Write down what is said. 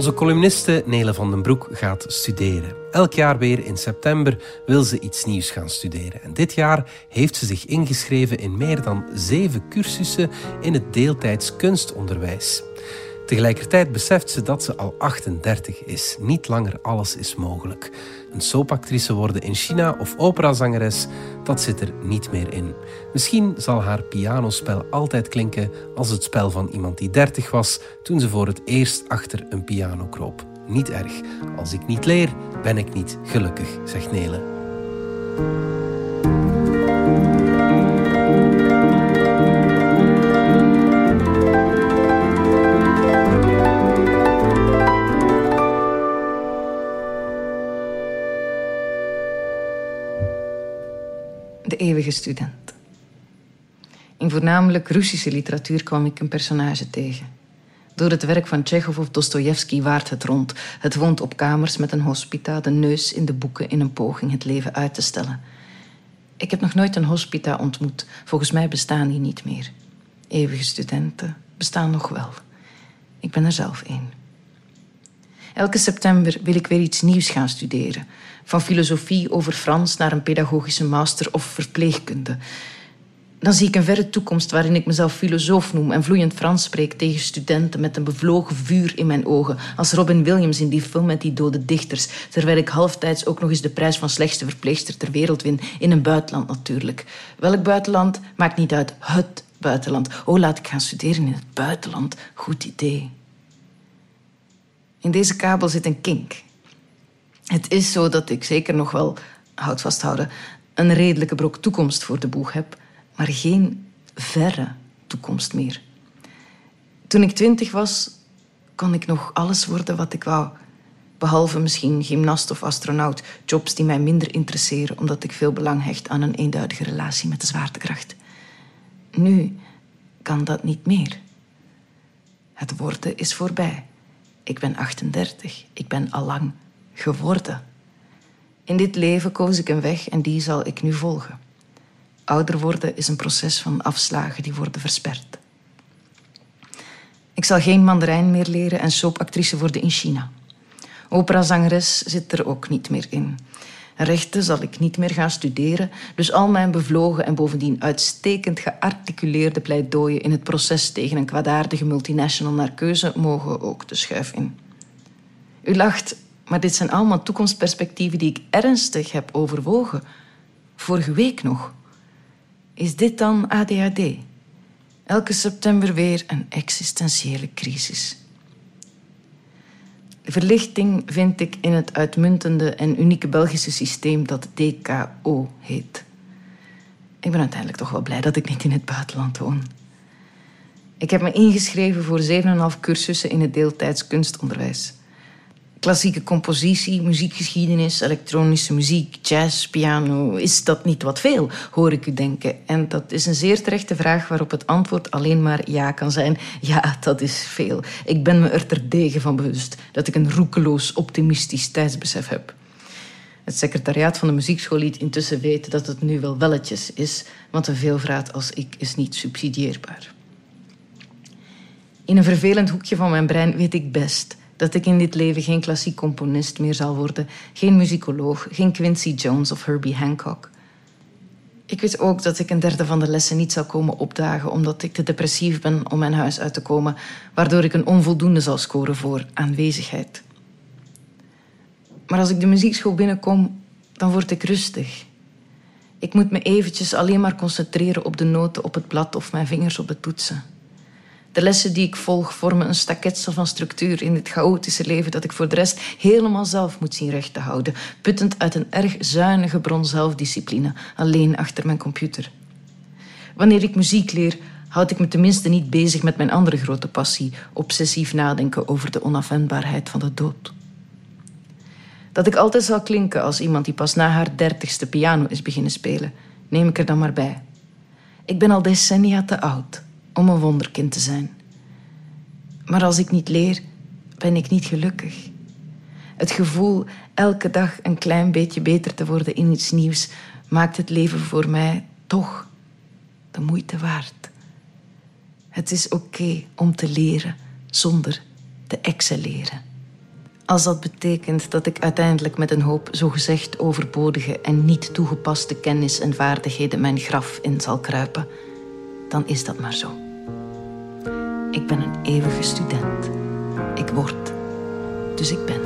Onze columniste Nele van den Broek gaat studeren. Elk jaar weer in september wil ze iets nieuws gaan studeren. En dit jaar heeft ze zich ingeschreven in meer dan zeven cursussen in het deeltijds kunstonderwijs. Tegelijkertijd beseft ze dat ze al 38 is. Niet langer alles is mogelijk. Een soapactrice worden in China of operazangeres, dat zit er niet meer in. Misschien zal haar pianospel altijd klinken als het spel van iemand die 30 was toen ze voor het eerst achter een piano kroop. Niet erg. Als ik niet leer, ben ik niet gelukkig, zegt Nele. Eeuwige student. In voornamelijk Russische literatuur kwam ik een personage tegen. Door het werk van Tsjechov of Dostoevsky waart het rond. Het woont op kamers met een hospita, de neus in de boeken in een poging het leven uit te stellen. Ik heb nog nooit een hospita ontmoet. Volgens mij bestaan die niet meer. Eeuwige studenten bestaan nog wel. Ik ben er zelf een. Elke september wil ik weer iets nieuws gaan studeren. Van filosofie over Frans naar een pedagogische master of verpleegkunde. Dan zie ik een verre toekomst waarin ik mezelf filosoof noem en vloeiend Frans spreek tegen studenten met een bevlogen vuur in mijn ogen. Als Robin Williams in die film met die dode dichters. Terwijl ik halftijds ook nog eens de prijs van slechtste verpleegster ter wereld win. In een buitenland natuurlijk. Welk buitenland? Maakt niet uit. Het buitenland. Oh, laat ik gaan studeren in het buitenland. Goed idee. Deze kabel zit een kink. Het is zo dat ik zeker nog wel, houd vasthouden, een redelijke brok toekomst voor de boeg heb, maar geen verre toekomst meer. Toen ik twintig was, kon ik nog alles worden wat ik wou. Behalve misschien gymnast of astronaut, jobs die mij minder interesseren omdat ik veel belang hecht aan een eenduidige relatie met de zwaartekracht. Nu kan dat niet meer. Het worden is voorbij. Ik ben 38. Ik ben allang geworden. In dit leven koos ik een weg en die zal ik nu volgen. Ouder worden is een proces van afslagen die worden versperd. Ik zal geen mandarijn meer leren en soapactrice worden in China. Operazangeres zit er ook niet meer in. Rechten zal ik niet meer gaan studeren, dus al mijn bevlogen en bovendien uitstekend gearticuleerde pleidooien in het proces tegen een kwaadaardige multinational naar keuze mogen ook de schuif in. U lacht, maar dit zijn allemaal toekomstperspectieven die ik ernstig heb overwogen. Vorige week nog. Is dit dan ADHD? Elke september weer een existentiële crisis. Verlichting vind ik in het uitmuntende en unieke Belgische systeem dat DKO heet. Ik ben uiteindelijk toch wel blij dat ik niet in het buitenland woon. Ik heb me ingeschreven voor 7,5 cursussen in het deeltijds kunstonderwijs klassieke compositie, muziekgeschiedenis, elektronische muziek, jazz, piano. Is dat niet wat veel, hoor ik u denken? En dat is een zeer terechte vraag waarop het antwoord alleen maar ja kan zijn. Ja, dat is veel. Ik ben me er terdege van bewust dat ik een roekeloos optimistisch tijdsbesef heb. Het secretariaat van de muziekschool liet intussen weten dat het nu wel welletjes is, want een veelvraat als ik is niet subsidieerbaar. In een vervelend hoekje van mijn brein weet ik best dat ik in dit leven geen klassiek componist meer zal worden, geen muzikoloog, geen Quincy Jones of Herbie Hancock. Ik weet ook dat ik een derde van de lessen niet zal komen opdagen omdat ik te depressief ben om mijn huis uit te komen, waardoor ik een onvoldoende zal scoren voor aanwezigheid. Maar als ik de muziekschool binnenkom, dan word ik rustig. Ik moet me eventjes alleen maar concentreren op de noten op het blad of mijn vingers op de toetsen. De lessen die ik volg vormen een staketsel van structuur in dit chaotische leven dat ik voor de rest helemaal zelf moet zien recht te houden, puttend uit een erg zuinige bron zelfdiscipline, alleen achter mijn computer. Wanneer ik muziek leer, houd ik me tenminste niet bezig met mijn andere grote passie, obsessief nadenken over de onafwendbaarheid van de dood. Dat ik altijd zal klinken als iemand die pas na haar dertigste piano is beginnen spelen, neem ik er dan maar bij. Ik ben al decennia te oud om een wonderkind te zijn. Maar als ik niet leer, ben ik niet gelukkig. Het gevoel elke dag een klein beetje beter te worden in iets nieuws maakt het leven voor mij toch de moeite waard. Het is oké om te leren zonder te excelleren. Als dat betekent dat ik uiteindelijk met een hoop zogezegd overbodige en niet toegepaste kennis en vaardigheden mijn graf in zal kruipen, dan is dat maar zo. Ik ben een eeuwige student. Ik word, dus ik ben.